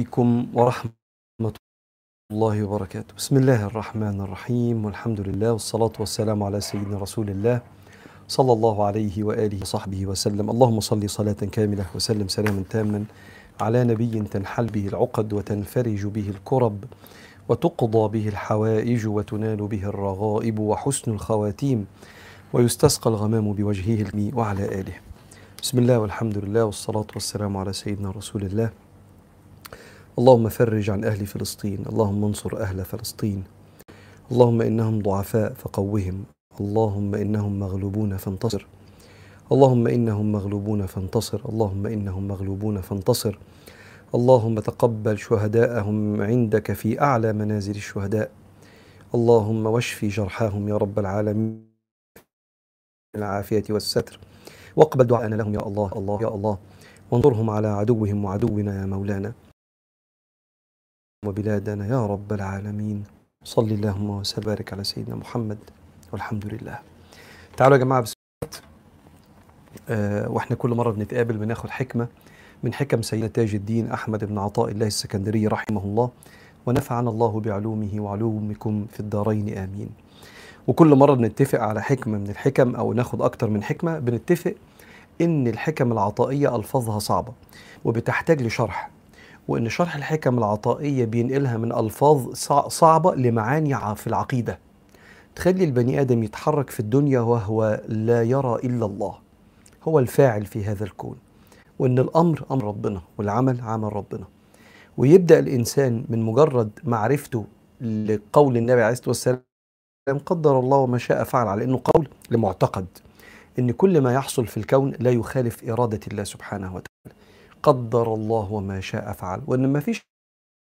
عليكم ورحمة الله وبركاته. بسم الله الرحمن الرحيم والحمد لله والصلاة والسلام على سيدنا رسول الله صلى الله عليه وآله وصحبه وسلم. اللهم صل صلاة كاملة وسلم سلاما تاما على نبي تنحل به العقد وتنفرج به الكرب وتقضى به الحوائج وتنال به الرغائب وحسن الخواتيم ويستسقى الغمام بوجهه وعلى آله. بسم الله والحمد لله والصلاة والسلام على سيدنا رسول الله. اللهم فرج عن أهل فلسطين اللهم انصر أهل فلسطين. اللهم إنهم ضعفاء فقوهم اللهم إنهم مغلوبون فانتصر. اللهم إنهم مغلوبون فانتصر اللهم إنهم مغلوبون فانتصر. اللهم تقبل شهداءهم عندك في أعلى منازل الشهداء. اللهم واشفي جرحاهم يا رب العالمين. العافية والستر. واقبل دعاءنا لهم يا الله الله يا الله. وانظرهم على عدوهم وعدونا يا مولانا. وبلادنا يا رب العالمين. صل اللهم وبارك على سيدنا محمد. والحمد لله. تعالوا يا جماعة بسم الله وإحنا كل مرة بنتقابل بناخد حكمة من حكم سيدنا تاج الدين أحمد بن عطاء الله السكندري رحمه الله ونفعنا الله بعلومه وعلومكم في الدارين. آمين. وكل مرة بنتفق على حكمة من الحكم أو ناخد أكتر من حكمة بنتفق إن الحكم العطائية ألفاظها صعبة وبتحتاج لشرح. وإن شرح الحكم العطائية بينقلها من ألفاظ صعبة لمعاني في العقيدة. تخلي البني آدم يتحرك في الدنيا وهو لا يرى إلا الله. هو الفاعل في هذا الكون. وإن الأمر أمر ربنا والعمل عمل ربنا. ويبدأ الإنسان من مجرد معرفته لقول النبي عليه الصلاة والسلام قدر الله وما شاء فعل على إنه قول لمعتقد. إن كل ما يحصل في الكون لا يخالف إرادة الله سبحانه وتعالى. قدر الله وما شاء فعل. وإن ما فيش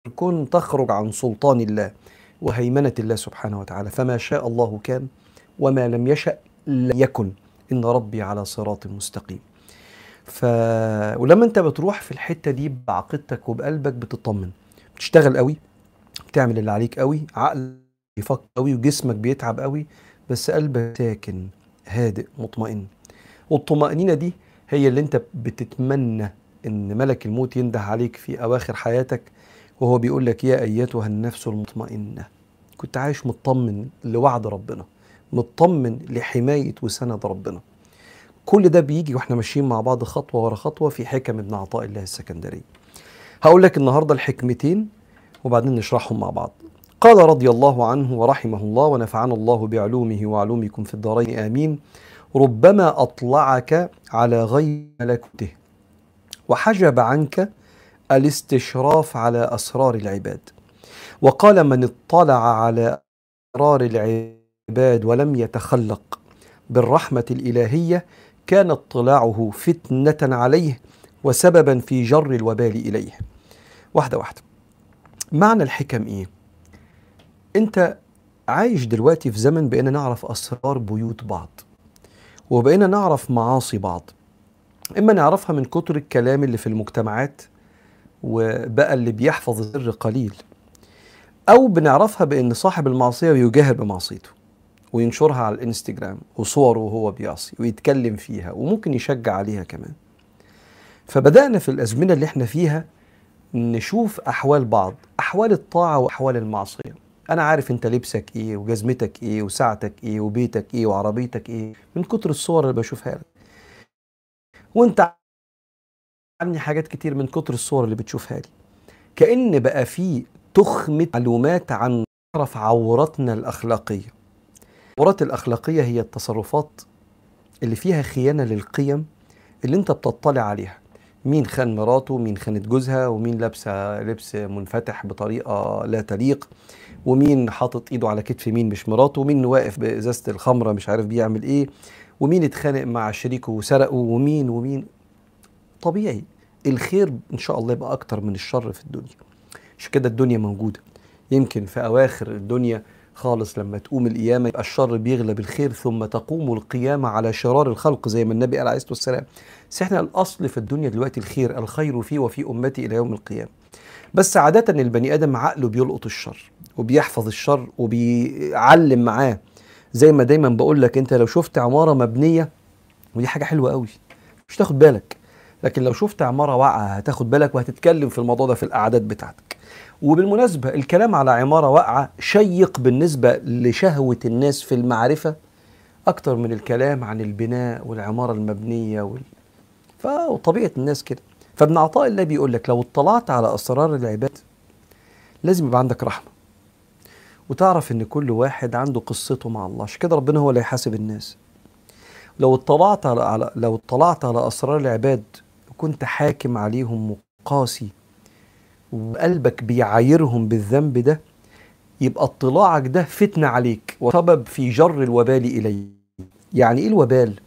الكون تخرج عن سلطان الله وهيمنة الله سبحانه وتعالى. فما شاء الله كان وما لم يشأ لم يكن. إن ربي على صراط مستقيم. ف ولما أنت بتروح في الحتة دي بعقيدتك وبقلبك بتطمن. بتشتغل قوي بتعمل اللي عليك قوي عقل بيفكر قوي وجسمك بيتعب قوي بس قلبك ساكن هادئ مطمئن. والطمأنينة دي هي اللي أنت بتتمنى إن ملك الموت ينده عليك في أواخر حياتك وهو بيقول لك يا أيتها النفس المطمئنة. كنت عايش مطمن لوعد ربنا مطمن لحماية وسند ربنا. كل ده بيجي وإحنا ماشيين مع بعض خطوة ورا خطوة في حكم ابن عطاء الله السكندري هقول لك النهاردة الحكمتين وبعدين نشرحهم مع بعض. قال رضي الله عنه ورحمه الله ونفعنا الله بعلومه وعلومكم في الدارين. آمين. ربما أطلعك على غير ملكوته. وحجب عنك الاستشراف على أسرار العباد. وقال من اطلع على أسرار العباد ولم يتخلق بالرحمة الإلهية كان اطلاعه فتنة عليه وسببا في جر الوبال إليه. واحدة واحدة. معنى الحكم إيه؟ أنت عايش دلوقتي في زمن بقينا نعرف أسرار بيوت بعض وبقينا نعرف معاصي بعض. إما نعرفها من كتر الكلام اللي في المجتمعات وبقى اللي بيحفظ السر قليل أو بنعرفها بإن صاحب المعصية بيجاهر بمعصيته وينشرها على الإنستجرام وصوره وهو بيعصي ويتكلم فيها وممكن يشجع عليها كمان. فبدأنا في الأزمنة اللي إحنا فيها نشوف أحوال بعض أحوال الطاعة وأحوال المعصية. أنا عارف أنت لبسك إيه وجزمتك إيه وساعتك إيه وبيتك إيه وعربيتك إيه من كتر الصور اللي بشوفها لك. وانت عني حاجات كتير من كتر الصور اللي بتشوفها لي. كأن بقى في تخمة معلومات عن تعرف عوراتنا الأخلاقية. العورات الأخلاقية هي التصرفات اللي فيها خيانة للقيم اللي انت بتطلع عليها. مين خان مراته مين خانت جوزها ومين لابسة لبس منفتح بطريقة لا تليق ومين حاطط ايده على كتف مين مش مراته ومين واقف بإزازة الخمرة مش عارف بيعمل إيه. ومين اتخانق مع شريكه وسرقه ومين ومين؟ طبيعي الخير إن شاء الله يبقى أكتر من الشر في الدنيا. عشان كده الدنيا موجودة. يمكن في أواخر الدنيا خالص لما تقوم القيامة يبقى الشر بيغلب الخير ثم تقوم القيامة على شرار الخلق زي ما النبي قال عليه الصلاة والسلام. بس إحنا الأصل في الدنيا دلوقتي الخير الخير فيه وفي أمتي إلى يوم القيامة. بس عادة البني آدم عقله بيلقط الشر وبيحفظ الشر وبيعلم معاه زي ما دايما بقول لك أنت لو شفت عمارة مبنية ودي حاجة حلوة قوي مش تاخد بالك لكن لو شفت عمارة واقعة هتاخد بالك وهتتكلم في الموضوع ده في القعدات بتاعتك. وبالمناسبة الكلام على عمارة واقعة شيق بالنسبة لشهوة الناس في المعرفة أكتر من الكلام عن البناء والعمارة المبنية وال... فطبيعه الناس كده. فابن عطاء الله بيقول لك لو اطلعت على أسرار العباد لازم يبقى عندك رحمة. وتعرف إن كل واحد عنده قصته مع الله. عشان كده ربنا هو اللي يحاسب الناس. لو اطلعت على, لو اطلعت على أسرار العباد وكنت حاكم عليهم وقاسي وقلبك بيعايرهم بالذنب ده يبقى اطلاعك ده فتنة عليك وسبب في جر الوبال إليه يعني إيه الوبال؟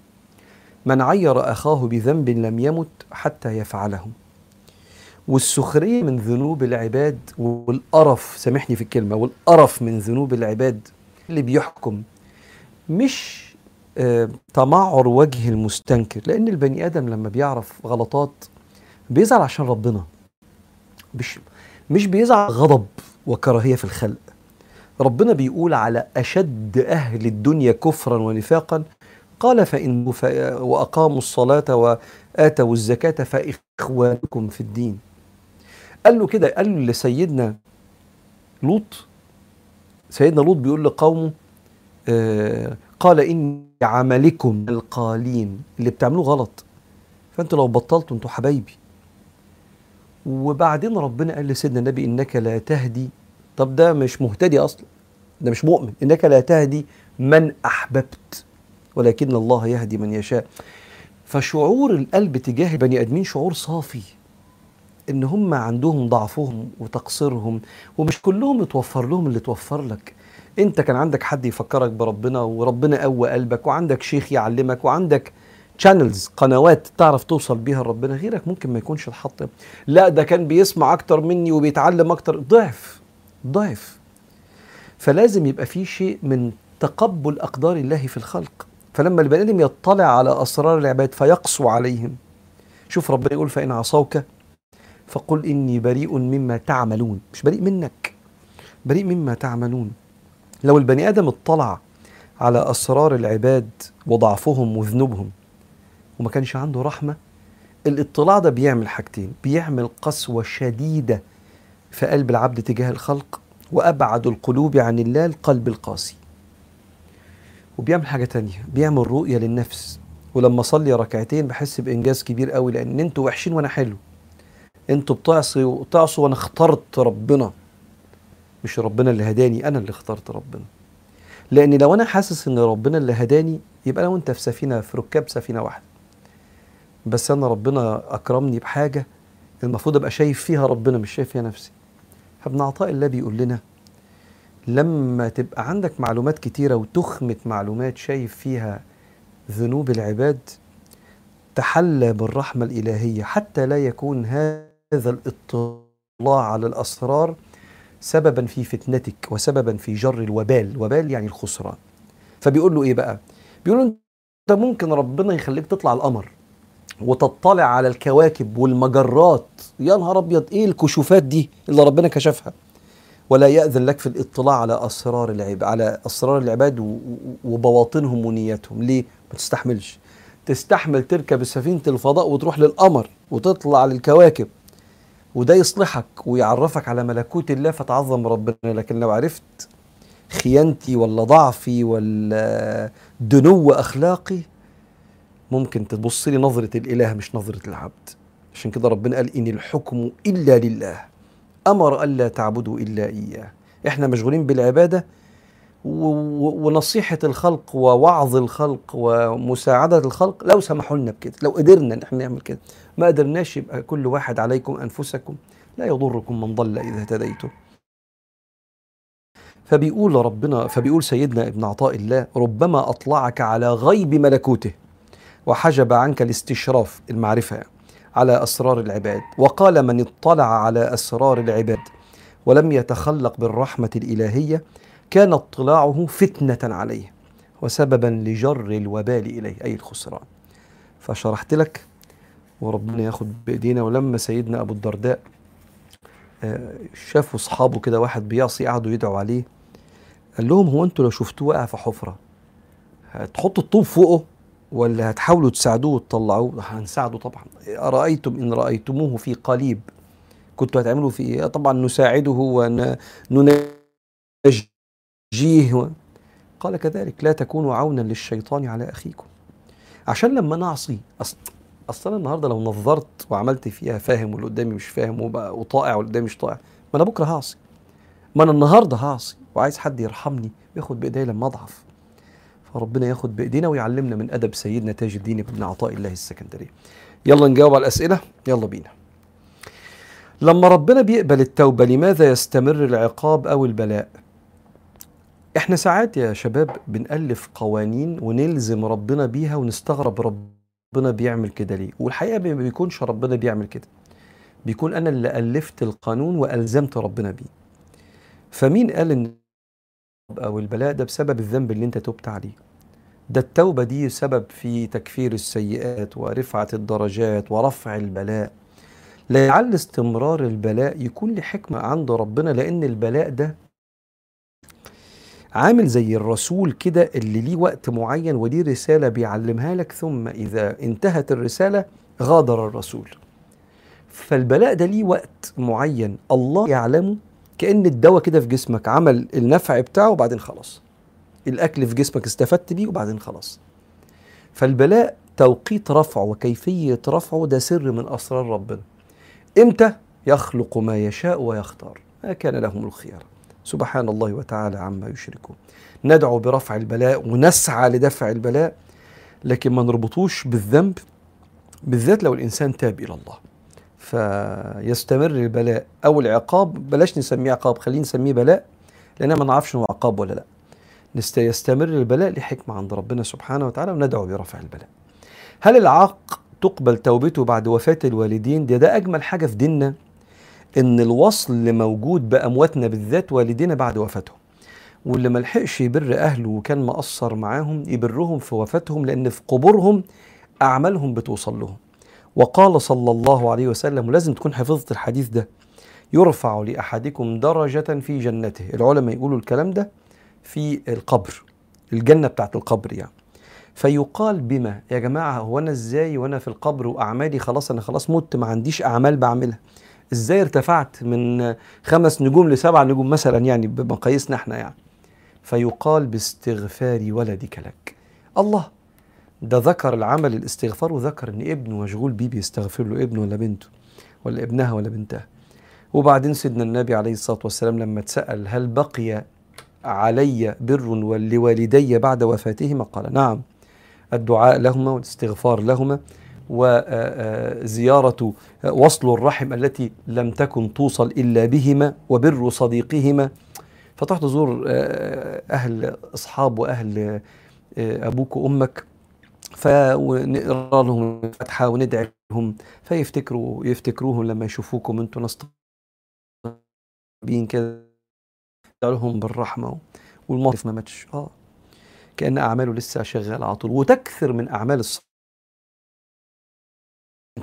من عير أخاه بذنب لم يمت حتى يفعله. والسخرية من ذنوب العباد والقرف سامحني في الكلمة والقرف من ذنوب العباد اللي بيحكم مش آه تمعر وجه المستنكر لأن البني آدم لما بيعرف غلطات بيزعل عشان ربنا مش مش بيزعل غضب وكراهية في الخلق. ربنا بيقول على أشد أهل الدنيا كفرا ونفاقا قال فإن وأقاموا الصلاة وآتوا الزكاة فإخوانكم في الدين. قال له كده قال لسيدنا لوط سيدنا لوط بيقول لقومه آه قال إني عملكم القالين اللي بتعملوه غلط. فأنتوا لو بطلتوا أنتوا حبايبي. وبعدين ربنا قال لسيدنا النبي إنك لا تهدي. طب ده مش مهتدي أصلا ده مش مؤمن. إنك لا تهدي من أحببت ولكن الله يهدي من يشاء. فشعور القلب تجاه البني آدمين شعور صافي. إن هم عندهم ضعفهم وتقصيرهم ومش كلهم اتوفر لهم اللي توفر لك. أنت كان عندك حد يفكرك بربنا وربنا قوى قلبك وعندك شيخ يعلمك وعندك شانلز قنوات تعرف توصل بيها لربنا غيرك ممكن ما يكونش الحط. لا ده كان بيسمع أكتر مني وبيتعلم أكتر. ضعف ضعف. فلازم يبقى في شيء من تقبل أقدار الله في الخلق. فلما البني آدم يطلع على أسرار العباد فيقسو عليهم. شوف ربنا يقول فإن عصوك فقل إني بريء مما تعملون. مش بريء منك بريء مما تعملون. لو البني آدم اطلع على أسرار العباد وضعفهم وذنوبهم وما كانش عنده رحمة الاطلاع ده بيعمل حاجتين. بيعمل قسوة شديدة في قلب العبد تجاه الخلق وأبعد القلوب عن الله القلب القاسي. وبيعمل حاجة تانية. بيعمل رؤية للنفس. ولما أصلي ركعتين بحس بإنجاز كبير قوي لأن أنتوا وحشين وأنا حلو. أنتوا بتعصوا تعصوا وأنا اخترت ربنا. مش ربنا اللي هداني أنا اللي اخترت ربنا. لأن لو أنا حاسس ان ربنا اللي هداني يبقى أنا وانت في سفينة في ركاب سفينة واحدة. بس انا ربنا اكرمني بحاجة المفروض ابقى شايف فيها ربنا مش شايف فيها نفسي. فابن عطاء الله بيقول لنا لما تبقى عندك معلومات كتيرة وتخمة معلومات شايف فيها ذنوب العباد تحلى بالرحمة الإلهية حتى لا يكون هذا الاطلاع على الأسرار سببا في فتنتك وسببا في جر الوبال. وبال يعني الخسران. فبيقول له إيه بقى؟ بيقول له أنت ممكن ربنا يخليك تطلع القمر وتطلع على الكواكب والمجرات. يا نهار أبيض! إيه الكشوفات دي اللي ربنا كشفها؟ ولا يأذن لك في الاطلاع على أسرار العباد على أسرار العباد وبواطنهم ونياتهم. ليه؟ ما تستحملش. تستحمل تركب سفينة الفضاء وتروح للقمر وتطلع للكواكب. وده يصلحك ويعرفك على ملكوت الله فتعظم ربنا. لكن لو عرفت خيانتي ولا ضعفي ولا دنو أخلاقي ممكن تبص لي نظرة الإله مش نظرة العبد. عشان كده ربنا قال إن الحكم إلا لله. أمر الا تعبدوا إلا إياه. إحنا مشغولين بالعبادة ونصيحة الخلق ووعظ الخلق ومساعدة الخلق. لو سمحوا لنا بكده لو قدرنا إن إحنا نعمل كده. ما قدرناش يبقى كل واحد عليكم أنفسكم. لا يضركم من ضل إذا اهتديتم. فبيقول ربنا فبيقول سيدنا ابن عطاء الله ربما أطلعك على غيب ملكوته. وحجب عنك الاستشراف المعرفة على أسرار العباد. وقال من اطلع على أسرار العباد ولم يتخلق بالرحمة الإلهية كان اطلاعه فتنة عليه وسببا لجر الوبال إليه أي الخسران. فشرحت لك وربنا ياخد بإيدينا. ولما سيدنا أبو الدرداء شافوا أصحابه كده واحد بيعصي قعدوا يدعوا عليه قال لهم هو أنتوا لو شفتوه واقع في حفرة هتحطوا الطوب فوقه ولا هتحاولوا تساعدوه وتطلعوه؟ هنساعده طبعا. أرأيتم إن رأيتموه في قليب. كنتوا هتعملوا في إيه؟ طبعا نساعده وننجيه قال كذلك لا تكونوا عونا للشيطان على أخيكم. عشان لما نعصي أصل أصل النهارده لو نظرت وعملت فيها فاهم واللي قدامي مش فاهم وطائع واللي قدامي مش طائع ما أنا بكرة هعصي. ما أنا النهارده هعصي وعايز حد يرحمني وياخد بايديا لما أضعف. فربنا ياخد بإيدينا ويعلمنا من أدب سيدنا تاج الدين بن عطاء الله السكندري. يلا نجاوب على الأسئلة. يلا بينا. لما ربنا بيقبل التوبة لماذا يستمر العقاب أو البلاء؟ إحنا ساعات يا شباب بنألف قوانين ونلزم ربنا بيها ونستغرب ربنا بيعمل كده ليه؟ والحقيقة ما بيكونش ربنا بيعمل كده. بيكون أنا اللي ألفت القانون وألزمت ربنا بيه. فمين قال إن أو البلاء ده بسبب الذنب اللي أنت تبت عليه؟ ده التوبة دي سبب في تكفير السيئات ورفعة الدرجات ورفع البلاء. لعل استمرار البلاء يكون لحكمة عند ربنا لأن البلاء ده عامل زي الرسول كده اللي ليه وقت معين وليه رسالة بيعلمها لك ثم إذا انتهت الرسالة غادر الرسول. فالبلاء ده ليه وقت معين الله يعلمه كأن الدواء كده في جسمك عمل النفع بتاعه وبعدين خلاص. الأكل في جسمك استفدت بيه وبعدين خلاص. فالبلاء توقيت رفعه وكيفية رفعه ده سر من أسرار ربنا. إمتى؟ يخلق ما يشاء ويختار. ما كان لهم الخيار. سبحان الله وتعالى عما يشركون. ندعو برفع البلاء ونسعى لدفع البلاء لكن ما نربطوش بالذنب بالذات لو الإنسان تاب إلى الله. فيستمر البلاء أو العقاب بلاش نسميه عقاب خلينا نسميه بلاء لأن ما نعرفش هو عقاب ولا لأ. يستمر البلاء لحكمة عند ربنا سبحانه وتعالى وندعو برفع البلاء. هل العاق تقبل توبته بعد وفاة الوالدين؟ ده ده أجمل حاجة في ديننا. إن الوصل موجود بأمواتنا بالذات والدينا بعد وفاتهم. واللي ملحقش يبر أهله وكان مقصر معاهم يبرهم في وفاتهم لأن في قبورهم أعمالهم بتوصل لهم. وقال صلى الله عليه وسلم ولازم تكون حفظت الحديث ده يرفع لأحدكم درجة في جنته. العلماء يقولوا الكلام ده في القبر الجنة بتاعت القبر يعني. فيقال بما يا جماعة هو أنا إزاي وأنا في القبر وأعمالي خلاص أنا خلاص مت ما عنديش أعمال بعملها. إزاي ارتفعت من خمس نجوم لسبع نجوم مثلا يعني بمقاييسنا إحنا يعني؟ فيقال باستغفار ولدك لك. الله ده ذكر العمل الاستغفار وذكر إن ابنه مشغول بيه بيستغفر له ابنه ولا بنته ولا ابنها ولا بنتها. وبعدين سيدنا النبي عليه الصلاة والسلام لما اتسأل هل بقي علي بر لوالدي بعد وفاتهما؟ قال نعم الدعاء لهما والاستغفار لهما. وزيارة وصل الرحم التي لم تكن توصل إلا بهما وبر صديقهما. فتروح تزور أهل أصحاب وأهل أبوك وأمك فنقرأ لهم الفاتحة وندعي لهم فيفتكروا يفتكروهم لما يشوفوكم أنتوا ناس طيبين كده لهم بالرحمة والموقف ما ماتش. آه. كأن أعماله لسه شغالة على طول. وتكثر من أعمال الصالحين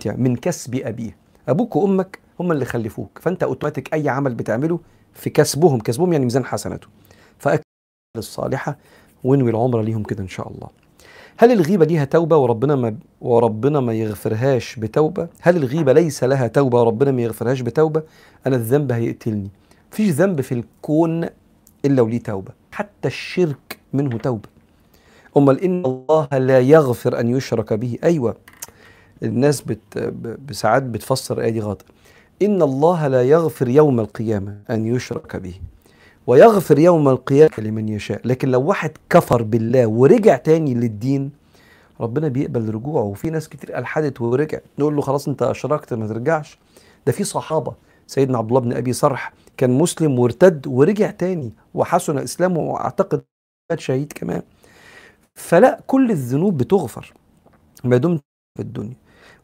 من كسب أبيه. أبوك وأمك هم اللي خلفوك. فأنت أوتوماتيك أي عمل بتعمله في كسبهم. كسبهم يعني ميزان حسناته. فاكل الصالحة وانوي العمره ليهم كده إن شاء الله. هل الغيبة ليها توبة وربنا ما وربنا ما يغفرهاش بتوبة؟ هل الغيبة ليس لها توبة وربنا ما يغفرهاش بتوبة؟ أنا الذنب هيقتلني. مفيش ذنب في الكون إلا وليه توبة. حتى الشرك منه توبة. أمال إن الله لا يغفر أن يشرك به. أيوه. الناس بت بساعات بتفسر الآية دي غلط. إن الله لا يغفر يوم القيامة أن يشرك به ويغفر يوم القيامة لمن يشاء. لكن لو واحد كفر بالله ورجع تاني للدين ربنا بيقبل رجوعه. وفي ناس كتير ألحدت ورجع. نقول له خلاص أنت أشركت ما ترجعش. ده في صحابة سيدنا عبد الله بن أبي صرح كان مسلم وارتد ورجع تاني وحسن إسلامه وأعتقد شهيد كمان. فلا كل الذنوب بتغفر ما دمت في الدنيا.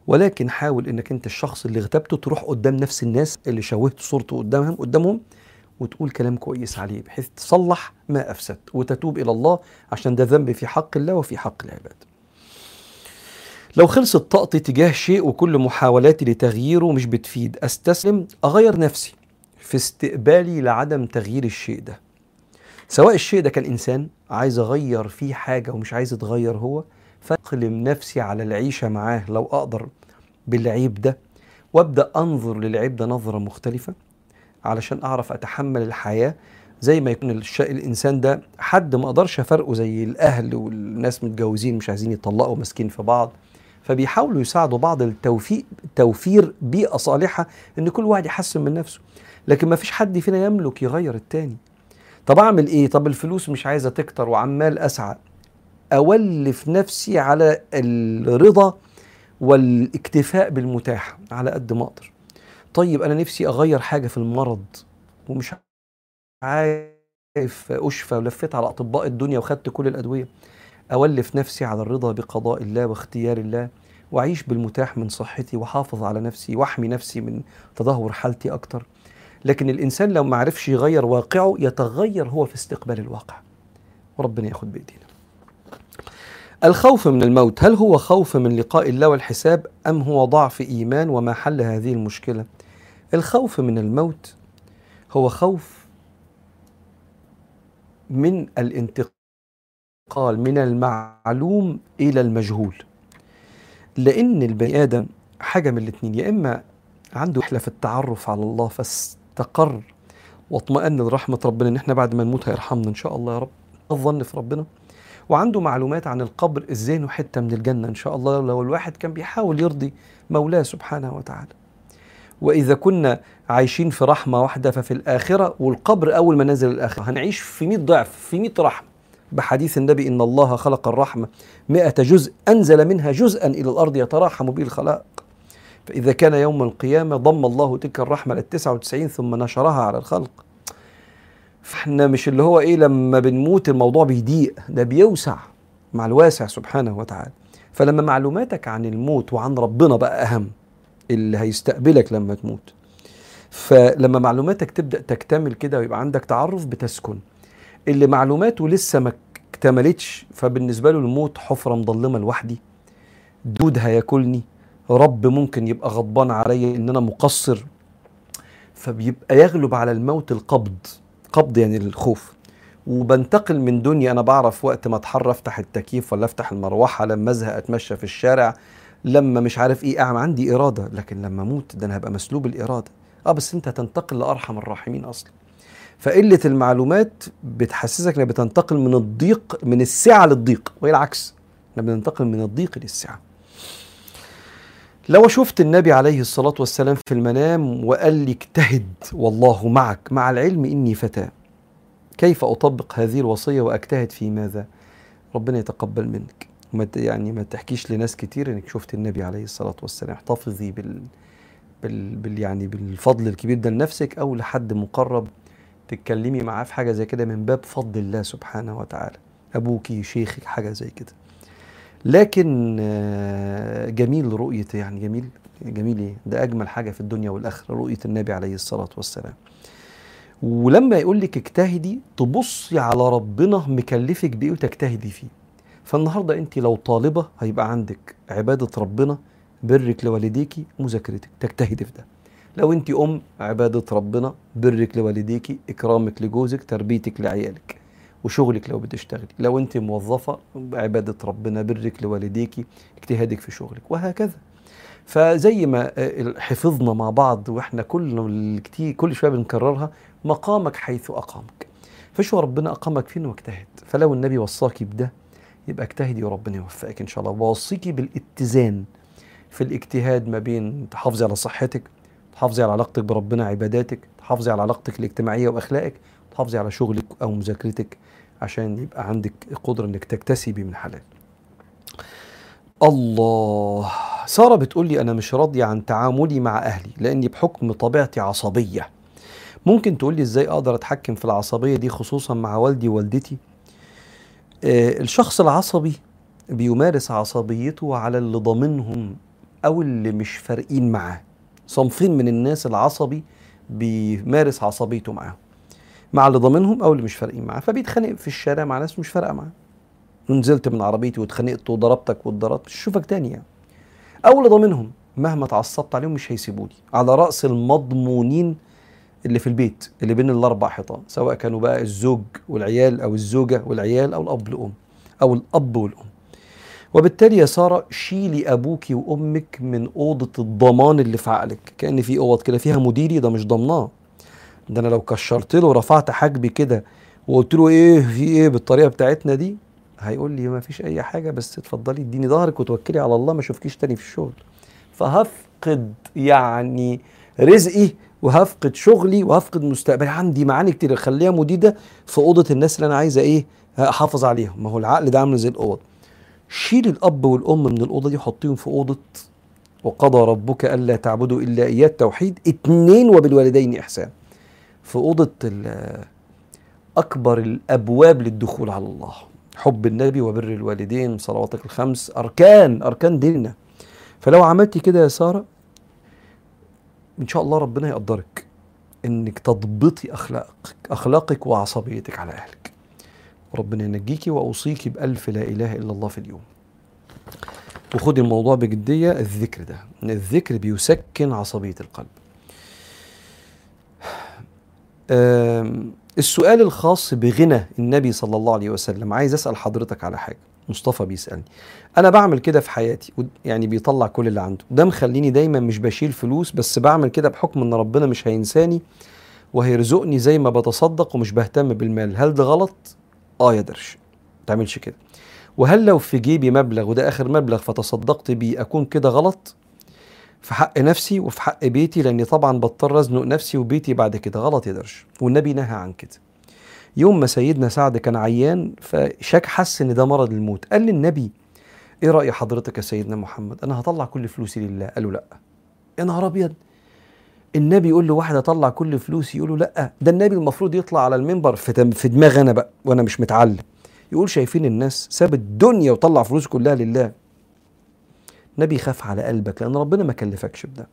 ولكن حاول إنك أنت الشخص اللي اغتبته تروح قدام نفس الناس اللي شوهت صورته قدامهم قدامهم وتقول كلام كويس عليه بحيث تصلح ما افسد وتتوب إلى الله عشان ده ذنب في حق الله وفي حق العباد. لو خلصت طاقتي تجاه شيء وكل محاولاتي لتغييره مش بتفيد أستسلم أغير نفسي في استقبالي لعدم تغيير الشيء ده. سواء الشيء ده كان إنسان عايز أغير فيه حاجة ومش عايز يتغير هو فاقلم نفسي على العيشه معاه لو أقدر بالعيب ده وأبدأ أنظر للعيب ده نظرة مختلفة علشان أعرف أتحمل الحياة زي ما يكون. الإنسان ده حد ما أقدرش أفرقه زي الأهل والناس متجوزين مش عايزين يطلقوا ماسكين في بعض. فبيحاولوا يساعدوا بعض التوفيق توفير بيئة صالحة إن كل واحد يحسن من نفسه. لكن ما فيش حد فينا يملك يغير التاني. طب أعمل إيه؟ طب الفلوس مش عايزة تكتر وعمال أسعى. أولف نفسي على الرضا والاكتفاء بالمتاح على قد ما أقدر. طيب أنا نفسي أغير حاجة في المرض ومش عارف أشفى ولفيت على أطباء الدنيا وخدت كل الأدوية. أولف نفسي على الرضا بقضاء الله واختيار الله وأعيش بالمتاح من صحتي وأحافظ على نفسي وأحمي نفسي من تدهور حالتي أكتر. لكن الإنسان لو ما عرفش يغير واقعه يتغير هو في استقبال الواقع. وربنا ياخد بإيدينا. الخوف من الموت هل هو خوف من لقاء الله والحساب أم هو ضعف إيمان وما حل هذه المشكلة؟ الخوف من الموت هو خوف من الانتقال من المعلوم إلى المجهول. لأن البني آدم حاجة من الاثنين يا إما عنده رحلة في التعرف على الله فاستقر واطمأن لرحمة ربنا إن إحنا بعد ما نموت هيرحمنا إن شاء الله يا رب. الظن في ربنا. وعنده معلومات عن القبر إزاي انه حتة من الجنة إن شاء الله. لو الواحد كان بيحاول يرضي مولاه سبحانه وتعالى. وإذا كنا عايشين في رحمة واحدة ففي الآخرة والقبر أول ما نزل الآخرة هنعيش في 100 ضعف في 100 رحمة. بحديث النبي إن الله خلق الرحمة 100 جزء أنزل منها جزءا إلى الأرض يتراحم به الخلائق. فإذا كان يوم القيامة ضم الله تلك الرحمة لل 99 ثم نشرها على الخلق. فاحنا مش اللي هو إيه لما بنموت الموضوع بيضيق ده بيوسع مع الواسع سبحانه وتعالى. فلما معلوماتك عن الموت وعن ربنا بقى أهم اللي هيستقبلك لما تموت. فلما معلوماتك تبدأ تكتمل كده ويبقى عندك تعرف بتسكن. اللي معلوماته لسه ما اكتملتش فبالنسبة له الموت حفرة مظلمة لوحدي. دود هياكلني رب ممكن يبقى غضبان عليا إن أنا مقصر. فبيبقى يغلب على الموت القبض. قبض يعني الخوف وبنتقل من دنيا أنا بعرف وقت ما أتحرى أفتح التكييف ولا أفتح المروحة لما أزهق أتمشى في الشارع لما مش عارف إيه أعمل عندي إرادة لكن لما أموت ده أنا هبقى مسلوب الإرادة. آه بس أنت هتنتقل لأرحم الراحمين أصلا. فقلة المعلومات بتحسسك إنك بتنتقل من الضيق من السعه للضيق وهي العكس. إحنا بننتقل من الضيق للسعه لو شفت النبي عليه الصلاة والسلام في المنام وقال لي اجتهد والله معك مع العلم إني فتاة كيف أطبق هذه الوصية وأجتهد في ماذا؟ ربنا يتقبل منك. ما يعني ما تحكيش لناس كتير إنك شفت النبي عليه الصلاة والسلام. احتفظي بال, بال... بال يعني بالفضل الكبير ده لنفسك أو لحد مقرب تتكلمي معاه في حاجة زي كده من باب فضل الله سبحانه وتعالى. أبوكي شيخك حاجة زي كده. لكن جميل رؤية يعني جميل جميل إيه؟ ده أجمل حاجة في الدنيا والآخرة رؤية النبي عليه الصلاة والسلام. ولما يقول لك اجتهدي تبصي على ربنا مكلفك بإيه وتجتهدي فيه. فالنهاردة أنت لو طالبة هيبقى عندك عبادة ربنا برك لوالديكي مذاكرتك تجتهدي في ده. لو أنت أم عبادة ربنا برك لوالديكي إكرامك لجوزك تربيتك لعيالك. وشغلك لو بتشتغلي لو انت موظفة عباده ربنا برك لوالديكي اجتهادك في شغلك وهكذا. فزي ما حفظنا مع بعض وإحنا كل كل شوية بنكررها مقامك حيث أقامك. فشو ربنا أقامك فين واجتهد؟ فلو النبي وصاكي بده يبقى اجتهدي وربنا يوفقك إن شاء الله. ووصيكي بالاتزان في الاجتهاد ما بين تحافظي على صحتك تحافظي على علاقتك بربنا عباداتك تحافظي على علاقتك الاجتماعية وأخلاقك. تحافظي على شغلك أو مذاكرتك عشان يبقى عندك قدره إنك تكتسبي من حلال. الله. سارة بتقول لي أنا مش راضية عن تعاملي مع أهلي لأني بحكم طبيعتي عصبية. ممكن تقول لي إزاي أقدر أتحكم في العصبية دي خصوصا مع والدي ووالدتي؟ آه الشخص العصبي بيمارس عصبيته على اللي ضامنهم أو اللي مش فارقين معاه. صنفين من الناس العصبي بيمارس عصبيته معاهم مع اللي ضامنهم أو اللي مش فارقين معاه. فبيتخانق في الشارع مع ناس مش فارقة معاه. ونزلت من عربيتي واتخانقت وضربتك واتضربت. مش هشوفك تاني يعني. أو اللي ضامنهم مهما اتعصبت عليهم مش هيسيبوني. على رأس المضمونين اللي في البيت اللي بين الأربع حيطان. سواء كانوا بقى الزوج والعيال أو الزوجة والعيال أو الأب والأم. أو الأب والأم. وبالتالي يا سارة شيلي أبوك وأمك من أوضة الضمان اللي في عقلك. كأن في أوض كده فيها مديري ده مش ضمناه. ده أنا لو كشرت له ورفعت حاجبي كده وقلت له إيه في إيه بالطريقة بتاعتنا دي؟ هيقول لي ما فيش أي حاجة بس اتفضلي اديني ظهرك وتوكلي على الله ما أشوفكيش تاني في الشغل. فهفقد يعني رزقي وهفقد شغلي وهفقد مستقبلي. عندي معاني كتير خليها مديدة في أوضة الناس اللي أنا عايزة إيه أحافظ عليهم ما هو العقل ده عامل زي الأوض. شيل الأب والأم من الأوضة دي حطيهم في أوضة وقضى ربك ألا تعبدوا إلا إياه توحيد اتنين وبالوالدين إحسان. في أوضة أكبر الأبواب للدخول على الله. حب النبي وبر الوالدين صلواتك الخمس أركان أركان ديننا. فلو عملتي كده يا سارة إن شاء الله ربنا يقدرك إنك تضبطي أخلاقك أخلاقك وعصبيتك على أهلك. ربنا ينجيكي واوصيكي بألف لا إله إلا الله في اليوم. وخدي الموضوع بجدية الذكر ده. الذكر بيسكن عصبية القلب. السؤال الخاص بغنى النبي صلى الله عليه وسلم. عايز أسأل حضرتك على حاجة. مصطفى بيسألني. أنا بعمل كده في حياتي يعني بيطلع كل اللي عنده. ده مخليني دايما مش بشيل فلوس بس بعمل كده بحكم إن ربنا مش هينساني وهيرزقني زي ما بتصدق ومش بهتم بالمال. هل ده غلط؟ آه يا درش. ما تعملش كده. وهل لو في جيبي مبلغ وده آخر مبلغ فتصدقت بيه أكون كده غلط؟ في حق نفسي وفي حق بيتي لأني طبعا بضطر أزنق نفسي وبيتي بعد كده. غلط يا درش. والنبي نهى عن كده. يوم ما سيدنا سعد كان عيان فشاك حس إن ده مرض الموت. قال للنبي إيه رأي حضرتك يا سيدنا محمد؟ أنا هطلع كل فلوسي لله. قال له لأ. يا نهار أبيض. النبي يقول له واحد أطلع كل فلوسي؟ يقول له لأ. ده النبي المفروض يطلع على المنبر في في دماغي أنا بقى وأنا مش متعلم. يقول شايفين الناس ساب الدنيا وطلع فلوس كلها لله. نبي خاف على قلبك لأن ربنا ما كلفكش بده.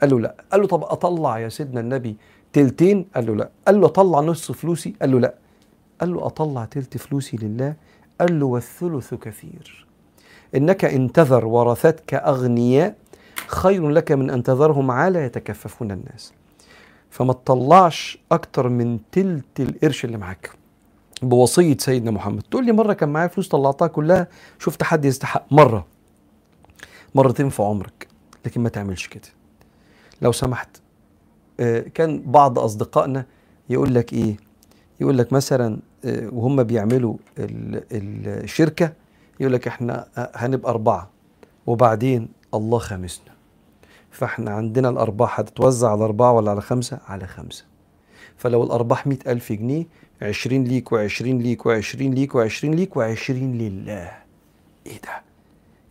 قال له لا. قال له طب أطلع يا سيدنا النبي تلتين؟ قال له لا. قال له أطلع نص فلوسي؟ قال له لا. قال له أطلع تلت فلوسي لله؟ قال له والثلث كثير. إنك إن تذر ورثتك أغنياء خير لك من أن تذرهم عالى يتكففون الناس. فما تطلعش أكتر من تلت القرش اللي معاك. بوصية سيدنا محمد. تقول لي مرة كان معايا فلوس طلعتها كلها؟ شفت حد يستحق؟ مرة. مرتين في عمرك لكن ما تعملش كده. لو سمحت كان بعض أصدقائنا يقول لك إيه؟ يقول لك مثلا وهم بيعملوا الشركة يقول لك إحنا هنبقى أربعة وبعدين الله خامسنا. فإحنا عندنا الأرباح هتتوزع على أربعة ولا على خمسة؟ على خمسة. فلو الأرباح مئة ألف جنيه عشرين ليك وعشرين ليك وعشرين ليك وعشرين ليك وعشرين لله. إيه ده؟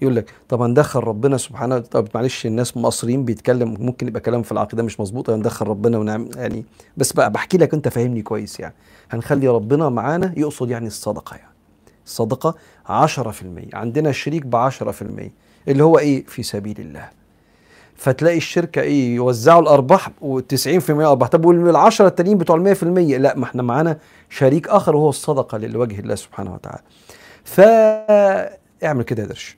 يقول لك طب هندخل ربنا سبحانه طب معلش الناس مصريين بيتكلم ممكن يبقى كلام في العقيدة مش مظبوط هندخل ربنا ونعمل يعني بس بقى بحكي لك انت فاهمني كويس يعني. هنخلي ربنا معانا يقصد يعني الصدقة يعني. الصدقة 10% عندنا شريك ب 10% اللي هو إيه؟ في سبيل الله. فتلاقي الشركة إيه؟ يوزعوا الأرباح و90% أرباح. طب وال10 التانيين بتوع ال 100% لا ما إحنا معانا شريك آخر وهو الصدقة لوجه الله سبحانه وتعالى. فاعمل كده يا درش.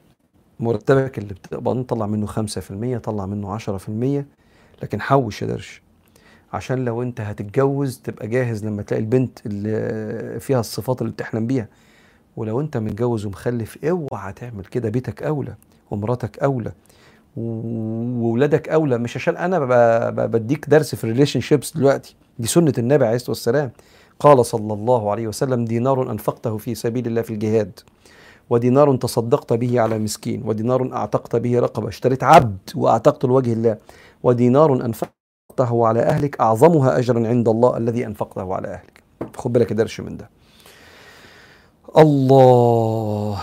مرتبك اللي بتقبض طلع منه 5% طلع منه 10% لكن حوش يا درش. عشان لو أنت هتتجوز تبقى جاهز لما تلاقي البنت اللي فيها الصفات اللي بتحلم بيها. ولو أنت متجوز ومخلف اوعى تعمل كده. بيتك أولى ومراتك أولى وولادك أولى. مش عشان أنا بديك درس في ال relationships دلوقتي. دي سنة النبي عليه الصلاة والسلام. قال صلى الله عليه وسلم دينار أنفقته في سبيل الله في الجهاد. ودينار تصدقت به على مسكين ودينار أعتقت به رقبة اشتريت عبد وأعتقت لوجه الله ودينار أنفقته على أهلك أعظمها اجرا عند الله الذي أنفقته على أهلك. خد بالك درش من ده. الله.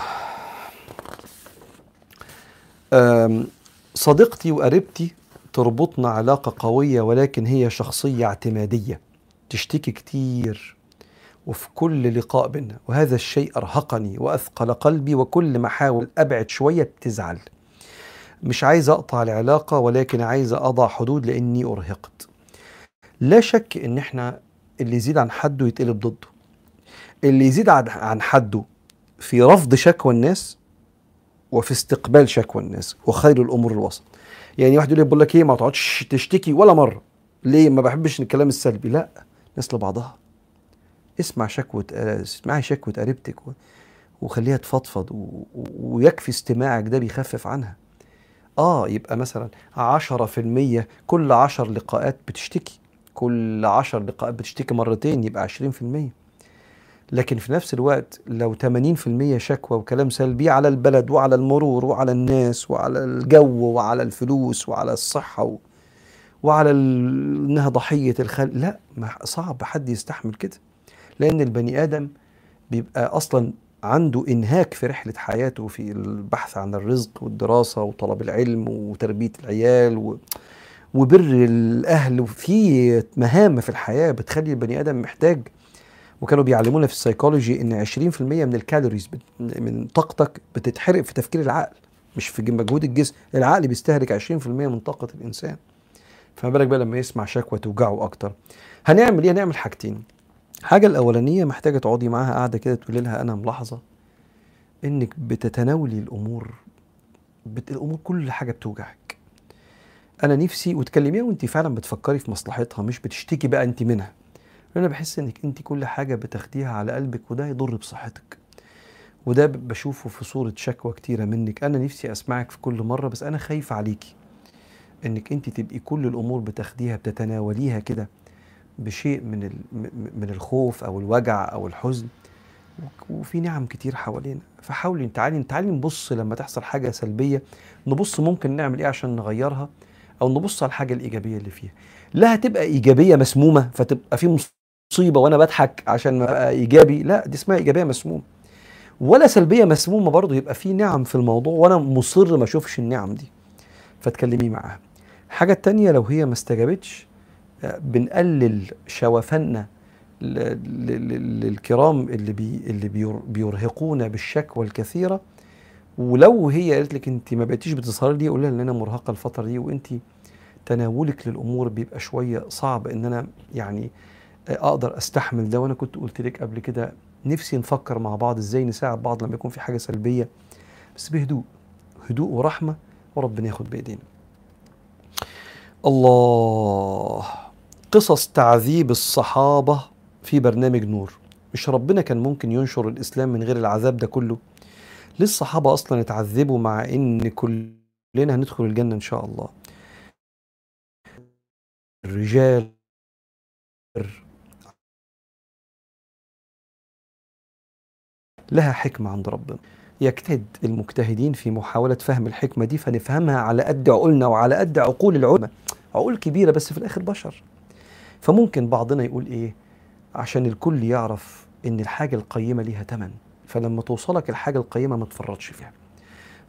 صديقتي وقريبتي تربطنا علاقة قوية ولكن هي شخصية اعتمادية. تشتكي كتير. وفي كل لقاء بينا. وهذا الشيء أرهقني وأثقل قلبي وكل ما أحاول أبعد شوية بتزعل. مش عايز أقطع العلاقة ولكن عايز أضع حدود لأني أرهقت. لا شك إن إحنا اللي يزيد عن حده يتقلب ضده. اللي يزيد عن حده في رفض شكوى الناس وفي استقبال شكوى الناس وخير الأمور الوسط. يعني واحد يقول لك إيه ما تقعدش تشتكي ولا مرة. ليه؟ ما بحبش الكلام السلبي. لا الناس لبعضها. اسمع شكوى اسمعي شكوى قريبتك وخليها تفضفض. ويكفي استماعك ده بيخفف عنها. آه يبقى مثلا عشرة في المية كل عشر لقاءات بتشتكي. كل عشر لقاءات بتشتكي مرتين يبقى عشرين في المية. لكن في نفس الوقت لو 80% شكوى وكلام سلبي على البلد وعلى المرور وعلى الناس وعلى الجو وعلى الفلوس وعلى الصحة و... وعلى ال... إنها ضحية الخلق لا صعب حد يستحمل كده. لأن البني آدم بيبقى أصلا عنده إنهاك في رحلة حياته في البحث عن الرزق والدراسة وطلب العلم وتربية العيال و... وبر الأهل وفي مهام في الحياة بتخلي البني آدم محتاج. وكانوا بيعلمونا في السيكولوجي إن 20% من ال calories من طاقتك بتتحرق في تفكير العقل مش في مجهود الجسم. العقل بيستهلك 20% من طاقة الإنسان. فما بالك بقى لما يسمع شكوى توجعه أكتر. هنعمل إيه؟ هنعمل حاجتين. الحاجة الأولانية محتاجة تقعدي معاها قاعدة كده تقولي لها أنا ملاحظة إنك بتتناولي الأمور بت... الأمور كل حاجة بتوجعك. أنا نفسي وتكلميها وأنت فعلا بتفكري في مصلحتها مش بتشتكي بقى أنت منها. أنا بحس إنك أنت كل حاجة بتاخديها على قلبك وده يضر بصحتك. وده بشوفه في صورة شكوى كتيرة منك. أنا نفسي أسمعك في كل مرة بس أنا خايف عليكي. إنك أنت تبقي كل الأمور بتاخديها بتتناوليها كده. بشيء من من الخوف أو الوجع أو الحزن وفي نعم كتير حوالينا. فحاولي تعالي تعالي نبص لما تحصل حاجة سلبية نبص ممكن نعمل إيه عشان نغيرها أو نبص على الحاجة الإيجابية اللي فيها. لا هتبقى إيجابية مسمومة فتبقى في مصيبة وأنا بضحك عشان أبقى إيجابي. لا دي اسمها إيجابية مسمومة. ولا سلبية مسمومة برضه يبقى في نعم في الموضوع وأنا مصر ما أشوفش النعم دي. فتكلمي معاها. الحاجة التانية لو هي ما استجابتش بنقلل شوفنا للكرام اللي بي اللي بيرهقونا بالشكوى الكثيره ولو هي قالت لك انت ما بقيتيش بتظهري لي قول لها إن أنا مرهقة الفترة دي وأنت تناولك للأمور بيبقى شوية صعب إن أنا يعني أقدر أستحمل ده. وأنا كنت قلت لك قبل كده نفسي نفكر مع بعض إزاي نساعد بعض لما يكون في حاجة سلبية. بس بهدوء هدوء ورحمة وربنا ياخد بإيدينا. الله. قصص تعذيب الصحابة في برنامج نور. مش ربنا كان ممكن ينشر الإسلام من غير العذاب ده كله؟ ليه الصحابة أصلا اتعذبوا مع إن كلنا هندخل الجنة إن شاء الله؟ الرجال لها حكمة عند ربنا. يجتهد المجتهدين في محاولة فهم الحكمة دي فنفهمها على قد عقولنا وعلى قد عقول العلماء. عقول كبيرة بس في الآخر بشر. فممكن بعضنا يقول إيه؟ عشان الكل يعرف إن الحاجة القيمة ليها تمن فلما توصلك الحاجة القيمة ما تفرطش فيها.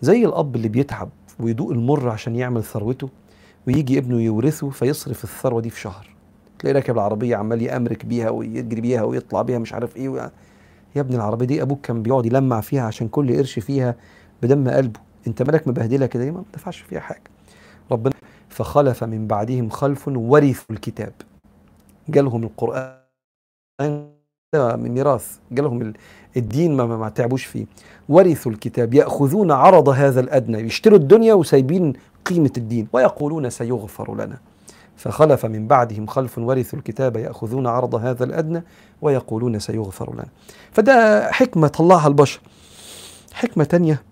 زي الأب اللي بيتعب ويدوق المر عشان يعمل ثروته ويجي ابنه يورثه فيصرف الثروة دي في شهر. تلاقي راكب العربية عمال يأمرك بيها ويجري بيها ويطلع بيها مش عارف إيه يا ابني العربية دي أبوك كان بيقعد يلمع فيها عشان كل قرش فيها بدم قلبه. أنت مالك مبهدلة كده؟ ما دفعش فيها حاجة. ربنا فخلف من بعدهم خلف ورثوا الكتاب. جالهم القرآن من ميراث جالهم الدين ما, ما تعبوش فيه. ورثوا الكتاب يأخذون عرض هذا الأدنى يشتروا الدنيا وسايبين قيمة الدين ويقولون سيغفر لنا. فخلف من بعدهم خلف ورثوا الكتاب يأخذون عرض هذا الأدنى ويقولون سيغفر لنا. فده حكمة طلعها البشر. حكمة تانية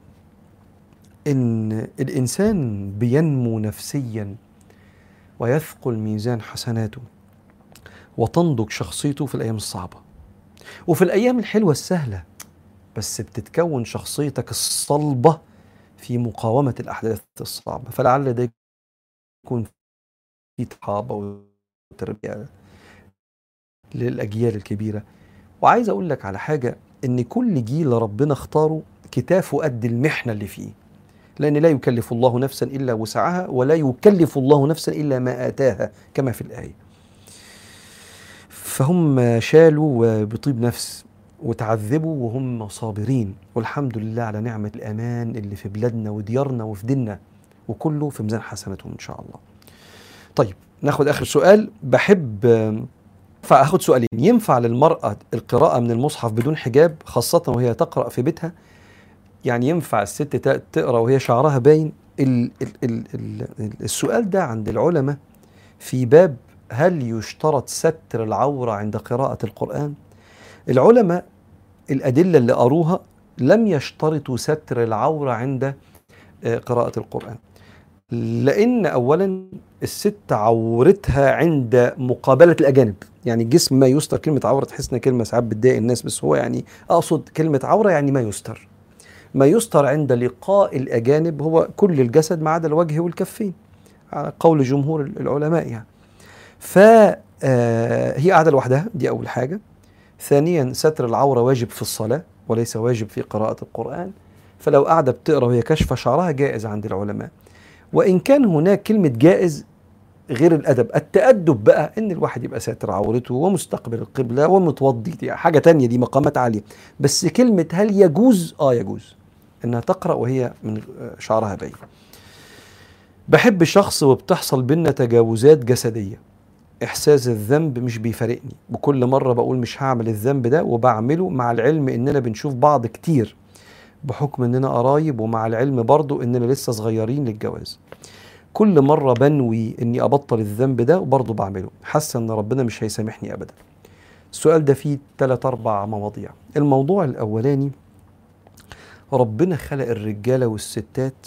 إن الإنسان بينمو نفسيا ويثقل ميزان حسناته. وتنضج شخصيته في الأيام الصعبة. وفي الأيام الحلوة السهلة بس بتتكون شخصيتك الصلبة في مقاومة الأحداث الصعبة. فلعل ده يكون في صحابة وتربية للأجيال الكبيرة. وعايز أقول لك على حاجة إن كل جيل ربنا اختاره كتافه قد المحنة اللي فيه. لأن لا يكلف الله نفسا إلا وسعها ولا يكلف الله نفسا إلا ما آتاها كما في الآية. فهم شالوا بطيب نفس وتعذبوا وهم صابرين. والحمد لله على نعمة الأمان اللي في بلادنا وديارنا وفي ديننا وكله في ميزان حسناتهم إن شاء الله. طيب ناخد آخر سؤال. بحب اخد سؤالين. ينفع للمرأة القراءة من المصحف بدون حجاب خاصة وهي تقرأ في بيتها؟ يعني ينفع الست تقرأ وهي شعرها باين؟ ال ال ال ال السؤال ده عند العلماء في باب هل يشترط ستر العورة عند قراءة القرآن؟ العلماء الأدلة اللي قروها لم يشترطوا ستر العورة عند آه، قراءة القرآن لأن أولا الست عورتها عند مقابلة الأجانب. يعني الجسم ما يستر كلمة عورة تحس كلمة ساعات بتضايق الناس بس هو يعني أقصد كلمة عورة يعني ما يستر. ما يستر عند لقاء الأجانب هو كل الجسد ما عدا الوجه والكفين على قول جمهور العلماء يعني. فهي آه، قاعدة لوحدها دي أول حاجة. ثانيا ستر العورة واجب في الصلاة وليس واجب في قراءة القرآن. فلو قاعدة بتقرأ وهي كشف شعرها جائز عند العلماء. وإن كان هناك كلمة جائز غير الأدب التأدب بقى إن الواحد يبقى ساتر عورته ومستقبل القبلة ومتوضي دي حاجة تانية دي مقامات عالية. بس كلمة هل يجوز؟ آه يجوز. إنها تقرأ وهي من شعرها باين. بحب شخص وبتحصل بينا تجاوزات جسدية. إحساس الذنب مش بيفارقني. بكل مرة بقول مش هعمل الذنب ده وبعمله مع العلم إننا بنشوف بعض كتير بحكم إننا قرايب ومع العلم برضو إننا لسه صغيرين للجواز. كل مرة بنوي إني أبطل الذنب ده وبرضه بعمله. حاسة إن ربنا مش هيسامحني أبدا. السؤال ده فيه ثلاث أربع مواضيع. الموضوع الأولاني ربنا خلق الرجالة والستات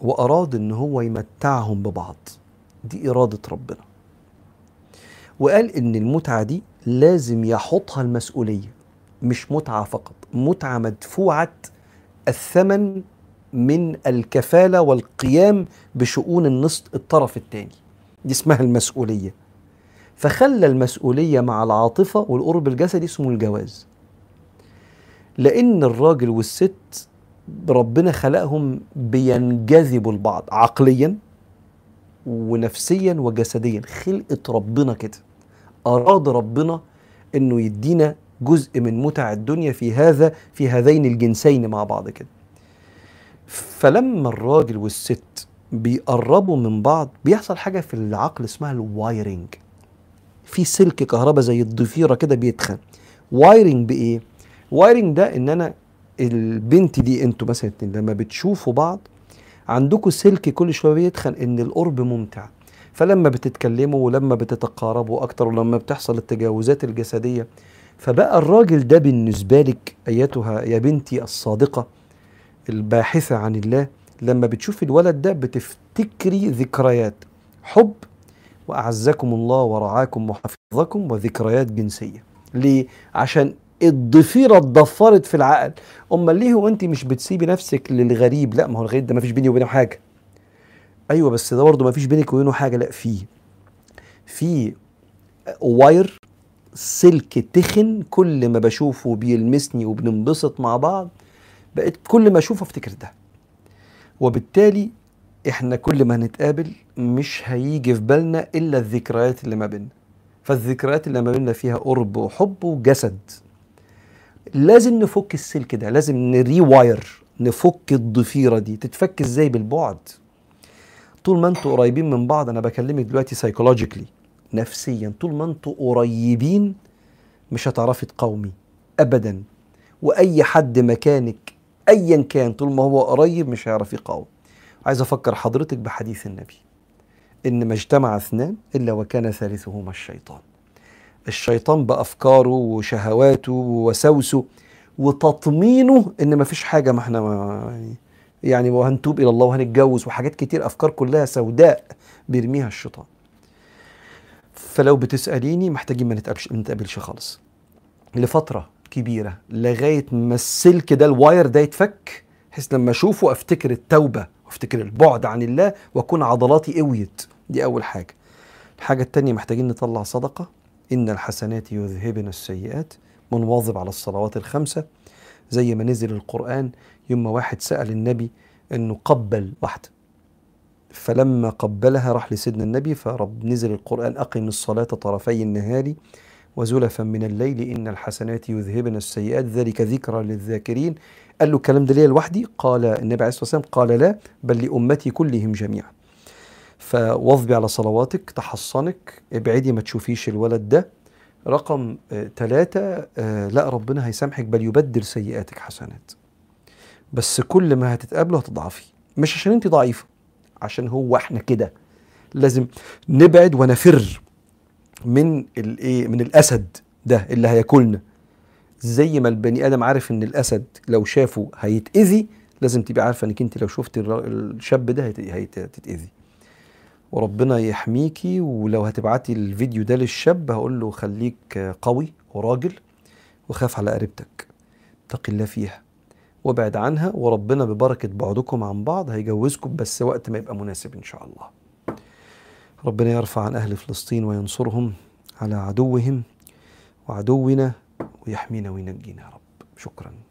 وأراد إن هو يمتعهم ببعض. دي إرادة ربنا. وقال إن المتعة دي لازم يحطها المسؤولية مش متعة فقط متعة مدفوعة الثمن من الكفالة والقيام بشؤون النص الطرف الثاني دي اسمها المسؤولية. فخلى المسؤولية مع العاطفة والقرب الجسدي اسمه الجواز. لأن الراجل والست ربنا خلقهم بينجذبوا لبعض عقليا ونفسيا وجسديا خلقة ربنا كده. أراد ربنا أنه يدينا جزء من متع الدنيا في هذا في هذين الجنسين مع بعض كده. فلما الراجل والست بيقربوا من بعض بيحصل حاجة في العقل اسمها الوايرنج في سلك كهرباء زي الضفيرة كده بيتخن. wiring بإيه؟ wiring ده إن أنا البنت دي أنتوا مثلا لما بتشوفوا بعض عندكم سلك كل شوية بيتخن إن القرب ممتع. فلما بتتكلموا ولما بتتقاربوا أكتر ولما بتحصل التجاوزات الجسدية فبقى الراجل ده بالنسبة لك أيتها يا بنتي الصادقة الباحثة عن الله لما بتشوفي الولد ده بتفتكري ذكريات حب وأعزكم الله ورعاكم وحفظكم وذكريات جنسية. ليه؟ عشان الضفيرة اتضفرت في العقل. أمال ليه هو انت مش بتسيبي نفسك للغريب؟ لا ما هو الغريب ده ما فيش بيني وبينه حاجة. أيوه بس ده برضه ما فيش بينك وبينه حاجة لا في في واير سلك تخن كل ما بشوفه بيلمسني وبننبسط مع بعض بقيت كل ما أشوفه أفتكر ده. وبالتالي إحنا كل ما هنتقابل مش هيجي في بالنا إلا الذكريات اللي ما بيننا. فالذكريات اللي ما بيننا فيها قرب وحب وجسد. لازم نفك السلك ده لازم ن rewire نفك الضفيرة دي. تتفك إزاي بالبعد؟ طول ما أنتوا قريبين من بعض أنا بكلمك دلوقتي psychologically نفسيا طول ما أنتوا قريبين مش هتعرفي تقاومي ابدا. وأي حد مكانك ايا كان طول ما هو قريب مش هيعرف يقاوم. عايز أفكر حضرتك بحديث النبي. إن ما اجتمع اثنان إلا وكان ثالثهما الشيطان. الشيطان بأفكاره وشهواته ووساوسه وتطمينه إن ما فيش حاجة ما إحنا يعني يعني وهنتوب إلى الله وهنتجوز وحاجات كتير أفكار كلها سوداء بيرميها الشيطان. فلو بتسأليني محتاجين ما نتقابلش ما نتقابلش خالص. لفترة كبيرة لغاية ما السلك ده الواير ده يتفك بحيث لما أشوفه أفتكر التوبة وأفتكر البعد عن الله وأكون عضلاتي قويت. دي أول حاجة. الحاجة التانية محتاجين نطلع صدقة. إن الحسنات يذهبن السيئات. منواظب على الصلوات الخمسة. زي ما نزل القرآن يوم واحد سأل النبي أنه قبل واحدة. فلما قبلها راح لسيدنا النبي فرب نزل القرآن أقم الصلاة طرفي النهار وزلفا من الليل إن الحسنات يذهبن السيئات ذلك ذكرى للذاكرين. قال له الكلام ده ليه لوحدي؟ قال النبي عليه الصلاة والسلام قال لا بل لأمتي كلهم جميعا. فواظبي على صلواتك تحصنك ابعدي ما تشوفيش الولد ده. رقم ثلاثة آه لا ربنا هيسامحك بل يبدل سيئاتك حسنات. بس كل ما هتتقابلوا هتضعفي مش عشان انت ضعيفة عشان هو إحنا كده. لازم نبعد ونفر من الايه من الأسد ده اللي هياكلنا. زي ما البني آدم عارف إن الأسد لو شافه هيتأذي لازم تبقى عارفة إنك انت لو شفت الشاب ده هتتأذي. وربنا يحميكي ولو هتبعتي الفيديو ده للشاب هقول له خليك قوي وراجل وخاف على قريبتك. اتق الله فيها. وابعد عنها وربنا ببركة بعدكم عن بعض هيجوزكم بس وقت ما يبقى مناسب إن شاء الله. ربنا يرفع عن أهل فلسطين وينصرهم على عدوهم وعدونا ويحمينا وينجينا يا رب. شكرا.